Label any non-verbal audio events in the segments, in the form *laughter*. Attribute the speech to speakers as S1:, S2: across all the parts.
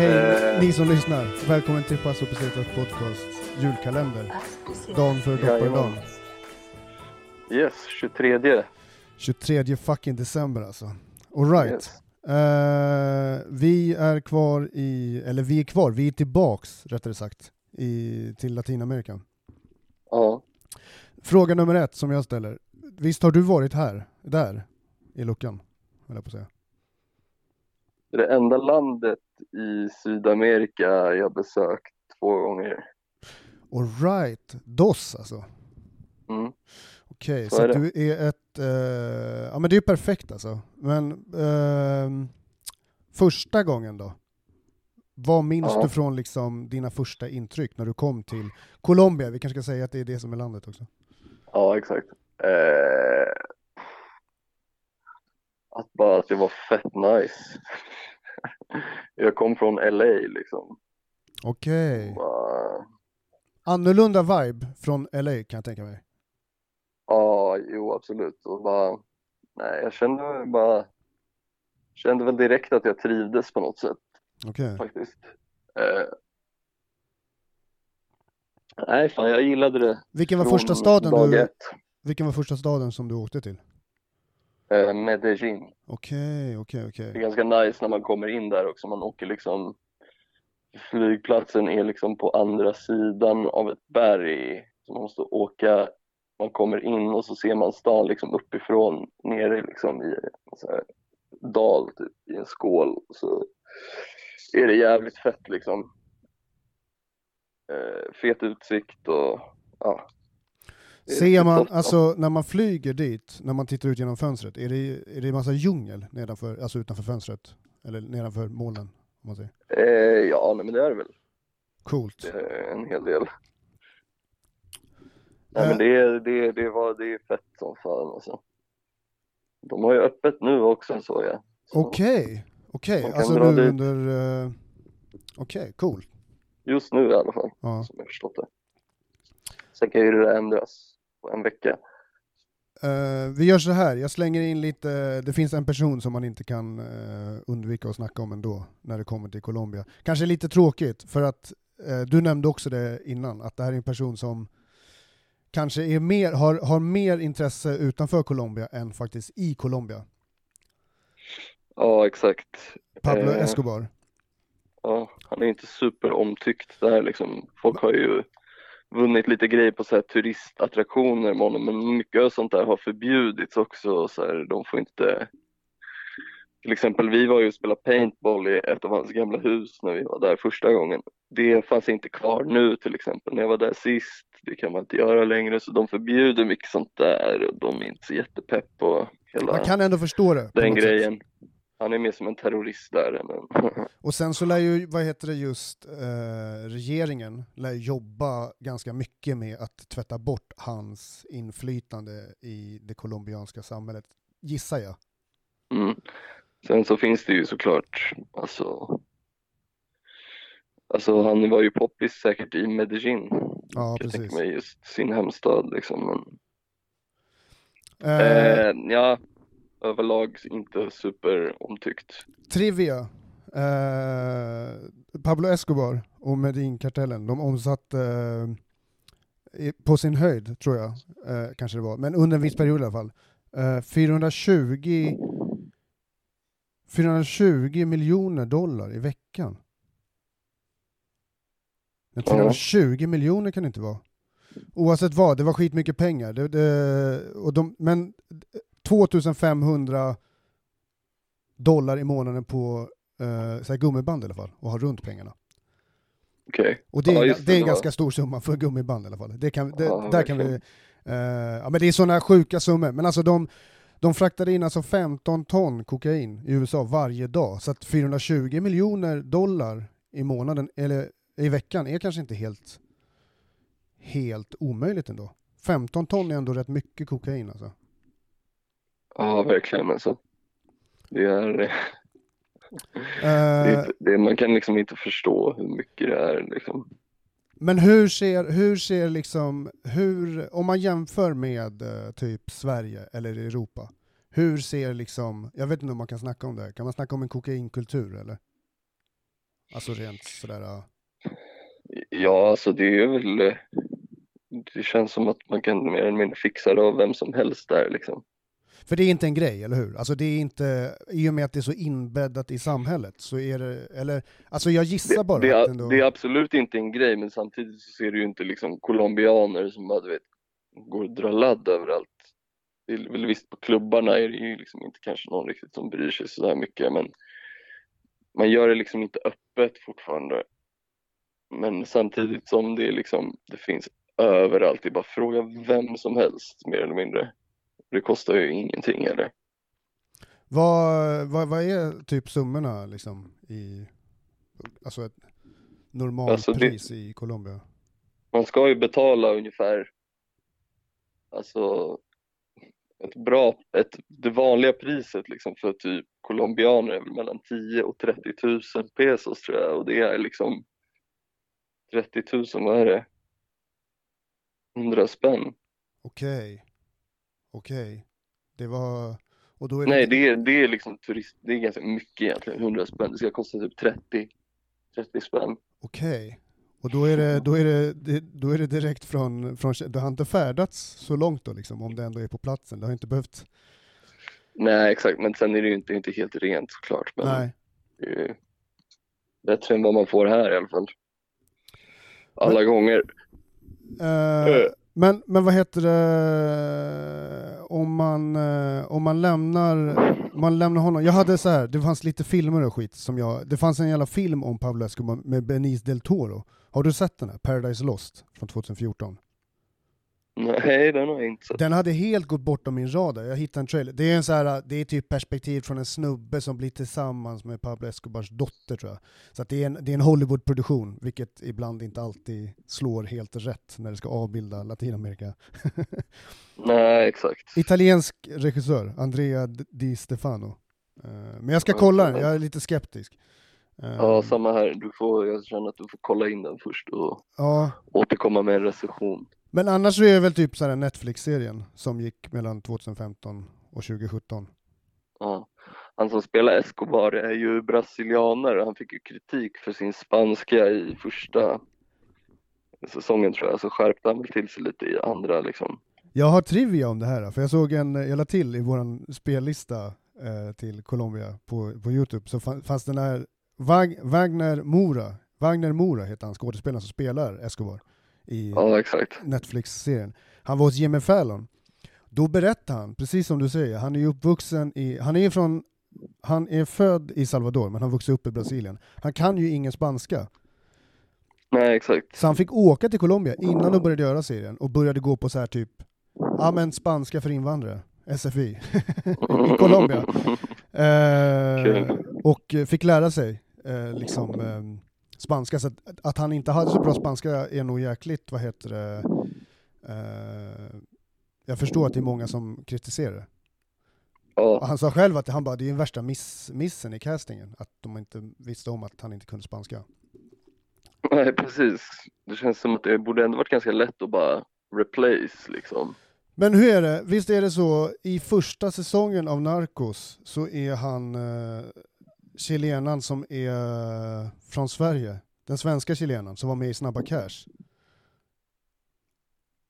S1: hej. Eh, ni som lyssnar. Välkommen till Passo Pesetas podcast julkalender. Dagen för dopparedagen.
S2: Yes, 23.
S1: 23 fucking december alltså. Alright.
S2: Yes.
S1: Eh, vi är kvar i, eller vi är kvar, vi är tillbaks rättare sagt, i, till Latinamerika.
S2: Ja.
S1: Fråga nummer ett som jag ställer. Visst har du varit här, där, i luckan? höll jag på att säga.
S2: Det är det enda landet i Sydamerika jag besökt två gånger.
S1: Alright, DOS alltså.
S2: Mm.
S1: Okej,
S2: Så
S1: så,
S2: är
S1: du är ett... eh, ja men det är ju perfekt alltså. Men ehm, första gången då? Vad minns
S2: Ja.
S1: du från liksom dina första intryck när du kom till Colombia? Vi kanske ska säga att det är det som är landet också.
S2: Ja, exakt. Eh... Att bara att det var fett nice. Jag kom från LA liksom.
S1: Okej.
S2: Bara...
S1: Annorlunda vibe från LA kan jag tänka mig.
S2: Ja, jo absolut. Och bara... Nej, jag kände bara... Kände väl direkt att jag trivdes på något sätt.
S1: Okej.
S2: faktiskt. Eh, nej, fan jag gillade det
S1: Vilken var första staden du, vilken var första staden som du åkte till?
S2: Eh, Medellin.
S1: Okej, okej,
S2: Det är
S1: okej.
S2: ganska nice när man kommer in där också. Man åker liksom, flygplatsen är liksom på andra sidan av ett berg. Så man måste åka, man kommer in och så ser man stan liksom uppifrån nere liksom i en dal typ, i en skål. Så är det jävligt fett liksom. Eh, fet utsikt och ja. Det
S1: Ser
S2: riktigt
S1: man, alltså när man flyger dit, när man tittar ut genom fönstret, är det, är det massa djungel nedanför, alltså utanför fönstret? Eller nedanför molnen, om man säger.
S2: Eh, ja, nej, men det är det väl.
S1: Coolt.
S2: Det är en hel del. Nej,
S1: Eh.
S2: men det, är- det, det, var, det är fett som fan alltså. De har ju öppet nu också så jag.
S1: Okej, okej, alltså nu
S2: dit.
S1: under... eh, Okej, cool.
S2: Just nu i alla fall,
S1: Ja.
S2: som jag förstått det. Sen kan ju det där ändras på en vecka.
S1: Eh, vi gör så här, jag slänger in lite, det finns en person som man inte kan eh, undvika att snacka om ändå, när det kommer till Colombia. Kanske lite tråkigt, för att eh, du nämnde också det innan, att det här är en person som kanske är mer, har, har mer intresse utanför Colombia än faktiskt i Colombia.
S2: Ja, exakt.
S1: Pablo. Escobar.
S2: Ja, han är inte superomtyckt där liksom. Folk har ju vunnit lite grejer på så här turistattraktioner med honom, men mycket av sånt där har förbjudits också. Så här, de får inte... Till exempel, vi var ju och spelade paintball i ett av hans gamla hus när vi var där första gången. Det fanns inte kvar nu till exempel, när jag var där sist. Det kan man inte göra längre, så de förbjuder mycket sånt där och de är inte så jättepepp på hela
S1: Man kan ändå förstå det.
S2: den
S1: något sätt.
S2: Han är mer som en terrorist där än en... *laughs*
S1: Och sen så lär ju, vad heter det just, eh, regeringen lär jobba ganska mycket med att tvätta bort hans inflytande i det colombianska samhället, gissar jag.
S2: Mm. Sen så finns det ju såklart, alltså, alltså han var ju poppis säkert i Medellin,
S1: Ja,
S2: jag
S1: precis.
S2: tänker mig just sin hemstad liksom. Men,
S1: Eh,
S2: eh, ja, överlag inte superomtyckt.
S1: trivia. Eh, Pablo Escobar och Medin-kartellen, de omsatte eh, på sin höjd, tror jag, eh, kanske det var, men under en viss period i alla fall, eh, 420 420 miljoner dollar i veckan. Men
S2: Ja.
S1: 420 miljoner kan det inte vara. Oavsett vad, det var skitmycket pengar. Det, det, och de, men 2500 dollar i månaden på eh, så gummiband i alla fall, och ha runt pengarna.
S2: Okej,
S1: Och det,
S2: Ja,
S1: är,
S2: just
S1: det är en ganska stor summa för gummiband i alla fall. Det kan, det,
S2: Ja,
S1: där kan vi, eh, ja men det är sådana sjuka summor. Men alltså de, De fraktade in alltså 15 ton kokain i USA varje dag, så att 420 miljoner dollar i månaden, eller i veckan, är kanske inte helt, helt omöjligt ändå. 15 ton är ändå rätt mycket kokain alltså.
S2: Ja, verkligen alltså. Det är,
S1: Eh,
S2: det, det, man kan liksom inte förstå hur mycket det är liksom.
S1: Men hur ser, hur ser liksom, hur, om man jämför med eh, typ Sverige eller Europa, hur ser liksom, jag vet inte om man kan snacka om det, kan man snacka om en kokainkultur eller? Alltså rent sådär, ja.
S2: Ja, alltså det är väl, eh, det känns som att man kan mer eller mindre fixa det av vem som helst där liksom.
S1: För det är inte en grej, eller hur? Alltså det är inte, i och med att det är så inbäddat i samhället, så är det, eller, alltså jag gissar
S2: Det,
S1: bara
S2: det,
S1: att
S2: är,
S1: ändå...
S2: det är absolut inte en grej, men samtidigt så ser du ju inte liksom colombianer som bara, du vet, går och drar ladd överallt. Det är väl visst på klubbarna är det ju liksom inte kanske någon riktigt som bryr sig så där mycket, men man gör det liksom inte öppet fortfarande. Men samtidigt som det liksom, det finns överallt, det är bara fråga vem som helst mer eller mindre. Det kostar ju ingenting eller?
S1: Vad, vad, vad är typ summorna liksom i, alltså ett
S2: Alltså, det-
S1: normalpris i Colombia?
S2: Man ska ju betala ungefär, alltså ett bra, ett, det vanliga priset liksom för typ colombianer är väl mellan 10 och 30 000 pesos tror jag och det är liksom 30 000, vad är det? 100 spänn?
S1: Okej. Okej. Det var, och då är
S2: Nej, det är, det är liksom turist, det är ganska mycket egentligen, 100 spänn. Det ska kosta typ 30, 30 spänn.
S1: Okej. Och då är det, då är det, det, då är det direkt från, från, det har inte färdats så långt då liksom, om det ändå är på platsen. Det har inte behövt,
S2: Nej, exakt, men sen är det ju inte, inte helt rent såklart. Men
S1: nej.
S2: det bättre än vad man får här i alla fall. Alla gånger.
S1: Eh, men, men vad heter det, om man, eh, om man lämnar, man lämnar honom, jag hade så här, det fanns lite filmer och skit som jag, det fanns en jävla film om Pablo Escobar med Benice del Toro. Har du sett den här? Paradise Lost från 2014?
S2: Nej, den har jag inte sett.
S1: Den hade helt gått bortom min radar, jag hittade en trailer. Det är en så här, det är typ perspektiv från en snubbe som blir tillsammans med Pablo Escobars dotter tror jag. Så det är en, det är en Hollywood-produktion, vilket ibland inte alltid slår helt rätt när det ska avbilda Latinamerika. *laughs*
S2: Nej, exakt.
S1: Italiensk regissör, Andrea Di Stefano. Eh, Men jag ska kolla den, jag är lite skeptisk. Eh,
S2: Ja, samma här. Du får, jag känner att du får kolla in den först och
S1: ja.
S2: återkomma med en recension.
S1: Men annars så är det väl typ så här Netflix-serien som gick mellan 2015 och 2017.
S2: Ja. Han som spelar Escobar är ju brasilianare. Han fick ju kritik för sin spanska i första säsongen tror jag, så skärpte han väl till sig lite i andra liksom.
S1: Jag har trivia om det här, för jag såg en, jag la till i våran spellista eh, till Colombia på, på Youtube, så fan- fanns den här Wag, Wagner Mora, Wagner Mora heter han skådespelaren som spelar Escobar i
S2: Ja.
S1: Netflix-serien. Han var hos Jimmy Fallon. Då berättade han, precis som du säger, han är uppvuxen i, han är från, han är född i Salvador men han vuxit upp i Brasilien. Han kan ju ingen spanska.
S2: Nej, exakt.
S1: Så han fick åka till Colombia innan de började göra serien och började gå på så här typ, ja men spanska för invandrare, SFI, *laughs* i Colombia. *laughs* Eh, och fick lära sig eh, liksom eh, spanska, så att, att han inte hade så bra spanska är nog jäkligt, vad heter det, eh, jag förstår att det är många som kritiserar det.
S2: Ja,
S1: han sa själv att han bara, det är den värsta miss, missen i castingen, att de inte visste om att han inte kunde spanska.
S2: nej precis. Det känns som att det borde ändå varit ganska lätt att bara replace liksom.
S1: Men hur är det, visst är det så, i första säsongen av Narcos så är han eh, chilenan som är eh, från Sverige, den svenska chilenan som var med i Snabba Cash.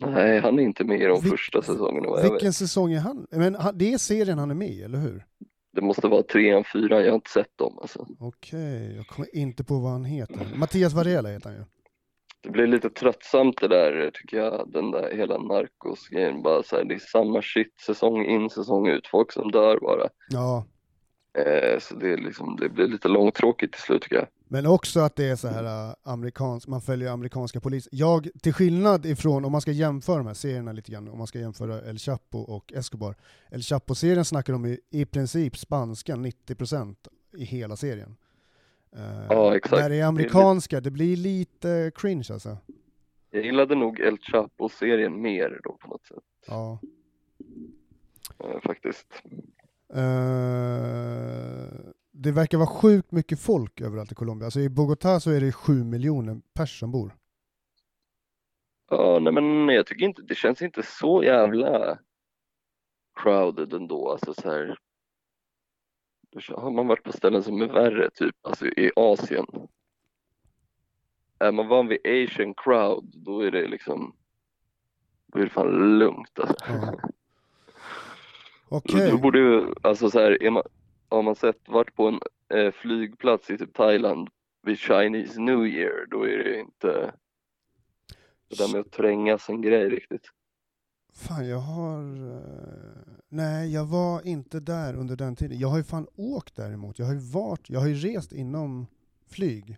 S2: Nej, han är inte med i de
S1: Vil-
S2: första säsongerna vad jag vet.
S1: Vilken säsong är han? Men det är serien han är med i, eller hur?
S2: Det måste vara trean, fyran, jag har inte sett dem alltså.
S1: Okej, jag kommer inte på vad han heter. Mattias Varela heter han ju.
S2: Det blir lite tröttsamt det där tycker jag, den där hela narkos-grejen. Bara så här, det är samma shit säsong in, säsong ut, folk som dör bara.
S1: Ja,
S2: så det, liksom, det blir lite långtråkigt till slut tycker jag.
S1: Men också att det är så här uh, amerikansk, man följer amerikanska polis. Jag, till skillnad ifrån, om man ska jämföra de här serierna lite grann, om man ska jämföra El Chapo och Escobar. El Chapo-serien snackar de i, i princip spanska 90% i hela serien. Uh,
S2: Ja, exakt.
S1: När det är amerikanska, det blir lite cringe alltså.
S2: Jag gillade nog El Chapo-serien mer då på något sätt,
S1: Ja.
S2: eh, faktiskt.
S1: Eh, det verkar vara sjukt mycket folk överallt i Colombia. Alltså i Bogotá så är det sju miljoner pers som bor.
S2: Ja, nej men jag tycker inte, det känns inte så jävla crowded ändå, alltså så här. Då har man varit på ställen som är värre, typ, alltså i Asien. Är man van vid asian crowd, då är det liksom, då är det fan lugnt alltså.
S1: Ja. Okej.
S2: då borde ju, alltså så här, är man, har man sett, varit på en eh, flygplats i typ Thailand vid Chinese New Year, då är det inte det där med att trängas en grej riktigt.
S1: Fan, jag har... eh, nej, jag var inte där under den tiden. Jag har ju fan åkt däremot. Jag har ju varit, jag har ju rest inom flyg.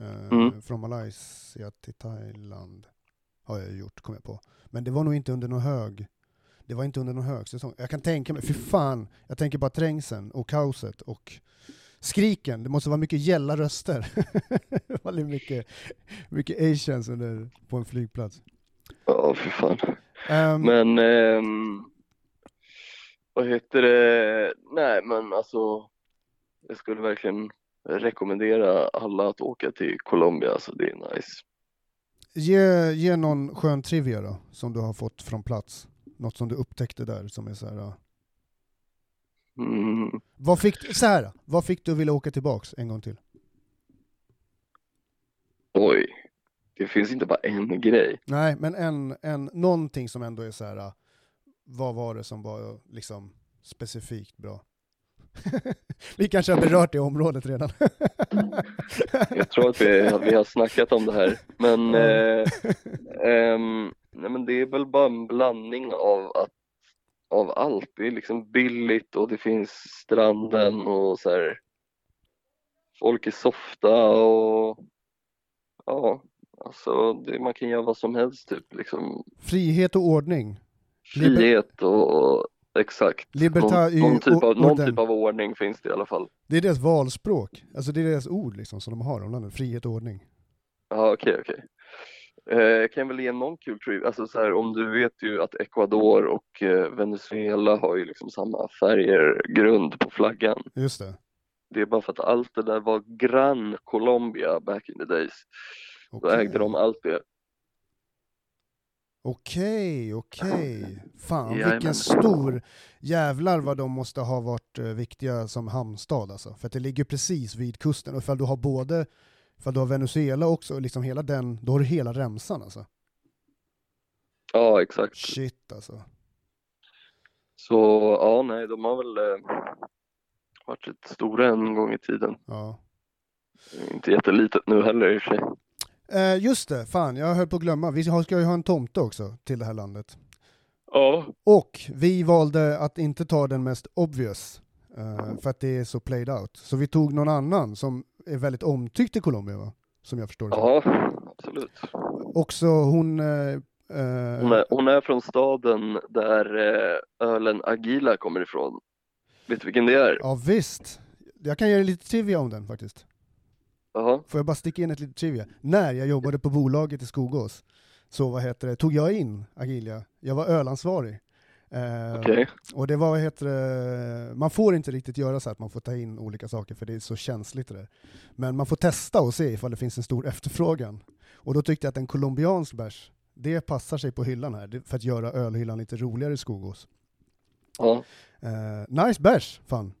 S1: eh,
S2: Mm.
S1: Från Malaysia till Thailand. Har jag gjort, kom jag på. Men det var nog inte under någon hög... Det var inte under någon högsäsong. Jag kan tänka mig, för fan, jag tänker bara trängseln och kaoset och skriken. Det måste vara mycket gälla röster. *laughs* Väldigt mycket, mycket asians under, på en flygplats.
S2: Ja, för fan.
S1: Ehm,
S2: Men ehm, vad heter det? Nej, men alltså jag skulle verkligen rekommendera alla att åka till Colombia, alltså det är nice.
S1: Ge, ge någon skön trivia då, som du har fått från plats. Något som du upptäckte där som är så här. ja.
S2: Mm.
S1: Vad fick, så här, vad fick du vilja åka tillbaks en gång till?
S2: Oj, det finns inte bara en grej.
S1: Nej, men en, en, någonting som ändå är så här. ja, vad var det som var liksom specifikt bra? *laughs* Vi kanske har berört det området redan.
S2: Jag tror att vi, att vi har snackat om det här, men,
S1: Ja.
S2: eh, ehm, nej, men det är väl bara en blandning av, att, av allt. Det är liksom billigt och det finns stranden och så här. Folk är softa och ja, alltså det, man kan göra vad som helst typ liksom.
S1: Frihet och ordning.
S2: Frihet och, exakt.
S1: Libertà
S2: någon, någon, typ av, någon typ av ordning finns det i alla fall.
S1: Det är deras valspråk. Alltså det är deras ord liksom som de har om landet. Frihet och ordning.
S2: Ja, okej, okej. Eh, kan väl ge någon kul trivia, alltså så här, om du vet ju att Ecuador och eh, Venezuela har ju liksom samma färger, grund på flaggan.
S1: Just det.
S2: Det är bara för att allt det där var Gran Colombia back in the days. Då
S1: Okej.
S2: ägde de allt det.
S1: Okej, okej. Fan
S2: Jajamän.
S1: vilken stor... Jävlar vad de måste ha varit eh, viktiga som hamnstad alltså. För att det ligger precis vid kusten. Och ifall du har både, ifall du har Venezuela också, och liksom hela den, då har du hela remsan alltså.
S2: Ja, exakt.
S1: Shit alltså.
S2: Så ja, nej, de har väl eh, varit rätt stora en gång i tiden.
S1: Ja.
S2: Inte jättelitet nu heller i och för sig.
S1: Eh, just det, fan jag höll på att glömma. Vi ska ju ha en tomte också till det här landet.
S2: Ja,
S1: Och vi valde att inte ta den mest obvious. Eh, för att det är så played out. Så vi tog någon annan som är väldigt omtyckt i Colombia va? Som jag förstår det.
S2: ja, absolut.
S1: Också hon... Eh,
S2: Hon är, hon är från staden där eh, ölen Agila kommer ifrån. Vet du vilken det är?
S1: Ja visst. Jag kan ge dig lite trivia om den faktiskt.
S2: Jaha.
S1: Får jag bara sticka in ett litet trivia? När jag jobbade på bolaget i Skogås så vad heter det, tog jag in Agilia. Jag var ölansvarig. Eh,
S2: Okej.
S1: Och det var, heter det, man får inte riktigt göra så att man får ta in olika saker för det är så känsligt det där. Men man får testa och se ifall det finns en stor efterfrågan. Och då tyckte jag att en colombiansk bärs, det passar sig på hyllan här för att göra ölhyllan lite roligare i Skogås.
S2: Ja.
S1: Eh, nice bärs, fan.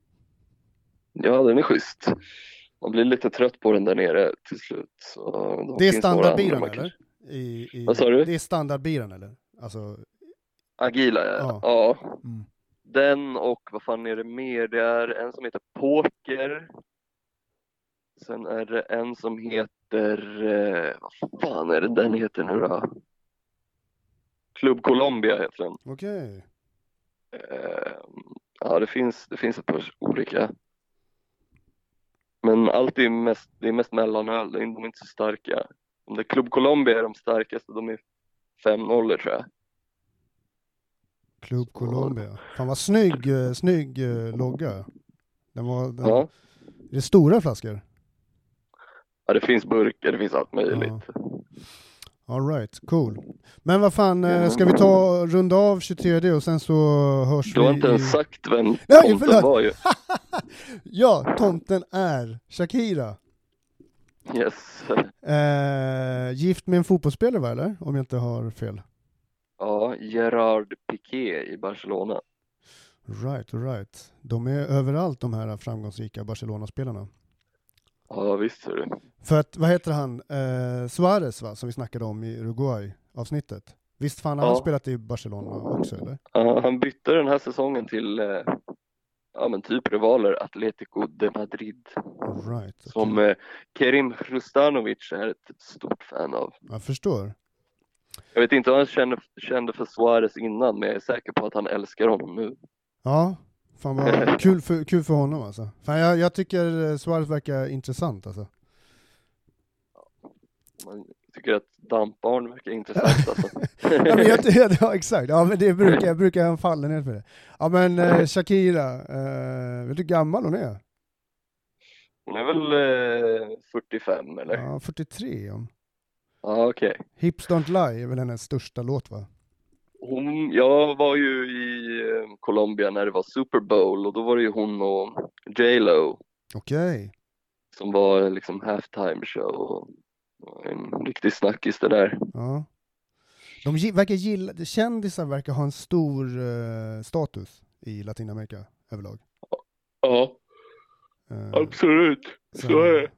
S2: ja, den är schysst. Man blir lite trött på den där nere till slut. Så
S1: Det är standardbiran eller? I, i,
S2: Vad sa du?
S1: Det är standardbiran eller? Alltså,
S2: Agila, ja.
S1: Ja. mm.
S2: Den och vad fan är det mer? Det är en som heter Poker. Sen är det en som heter, eh, vad fan är det den heter nu då? Club Colombia heter den.
S1: okej.
S2: Eh, ja, det finns, det finns ett par olika. Men allt är mest, det är mest mellanöl, de är inte så starka. Om det är Club Colombia är de starkaste, de är 5-0 tror jag.
S1: Club Colombia. Fan vad snygg, eh, snygg eh, logga. Den var, den,
S2: Ja.
S1: Det är stora flaskor.
S2: ja, det finns burkar, det finns allt möjligt.
S1: Alright, cool. Men vad fan, eh,
S2: Ja.
S1: ska vi ta runda av 23 och sen så hörs
S2: Du har
S1: vi
S2: inte
S1: i...
S2: ens sagt vem
S1: Nej,
S2: tomten
S1: förlåt.
S2: var ju. *laughs*
S1: Ja, tomten är Shakira.
S2: Yes.
S1: Eh, gift med en fotbollsspelare va, eller? Om jag inte har fel.
S2: Ja, Gerard Piqué i Barcelona.
S1: Right, right. De är överallt de här framgångsrika Barcelona-spelarna.
S2: Ja, visst är det.
S1: För att, vad heter han, eh, Suarez va, som vi snackade om i Uruguay-avsnittet. Visst fan har han
S2: Ja.
S1: spelat i Barcelona också eller?
S2: Ja, han bytte den här säsongen till eh, ja, men typ rivaler Atletico de Madrid
S1: Right. okej.
S2: som eh, Kerim Hrustanovic är ett stort fan av.
S1: Jag förstår.
S2: Jag vet inte vad han kände, kände för Suarez innan men jag är säker på att han älskar honom nu.
S1: Ja, fan vad *laughs* kul för, kul för honom alltså. Fan, jag, jag tycker eh, Suarez verkar intressant alltså.
S2: Man tycker att dampbarn verkar intressant alltså. *laughs*
S1: Ja, men jag, ja exakt, ja men det brukar jag brukar jag falla ner för det. Ja men eh, Shakira, eh, vet du hur gammal hon är?
S2: Hon är väl eh, 45 eller? Ja,
S1: Ja, 43 om.
S2: Okej.
S1: Hips Don't Lie är väl hennes största låt va?
S2: Hon, jag var ju i eh, Colombia när det var Super Bowl och då var det ju hon och J Lo
S1: Okej.
S2: som var liksom halftime show och en riktig snackis det där.
S1: Ja. De verkar gilla, kändisar verkar ha en stor eh, status i Latinamerika överlag.
S2: Ja,
S1: Eh,
S2: absolut.
S1: så-
S2: Så är det.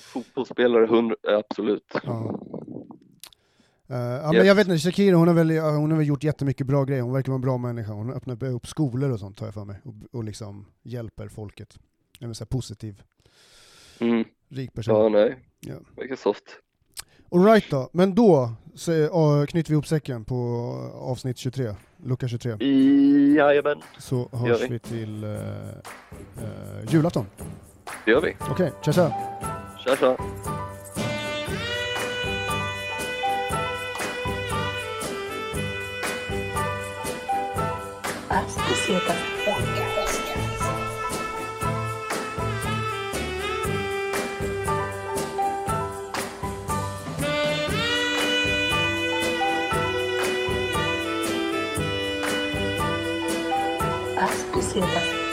S2: Fotbollsspelare, hundra, absolut.
S1: Ja. Eh, ja, men
S2: Yes.
S1: jag vet inte, Shakira hon har, väl, hon har väl gjort jättemycket bra grejer, hon verkar vara en bra människa. Hon öppnar upp skolor och sånt tar jag för mig, och, och liksom hjälper folket. En så här positiv,
S2: Mm.
S1: rik person.
S2: Ja, nej.
S1: Ja.
S2: Verkar soft.
S1: Alright då, men då så, eh, knyter vi ihop säcken på avsnitt 23, lucka 23.
S2: Jajamän,
S1: Så hörs
S2: vi.
S1: vi till uh, uh, julafton.
S2: det gör vi.
S1: Okej, tja tja!
S2: Tja tja.
S3: Astronautas Astronautas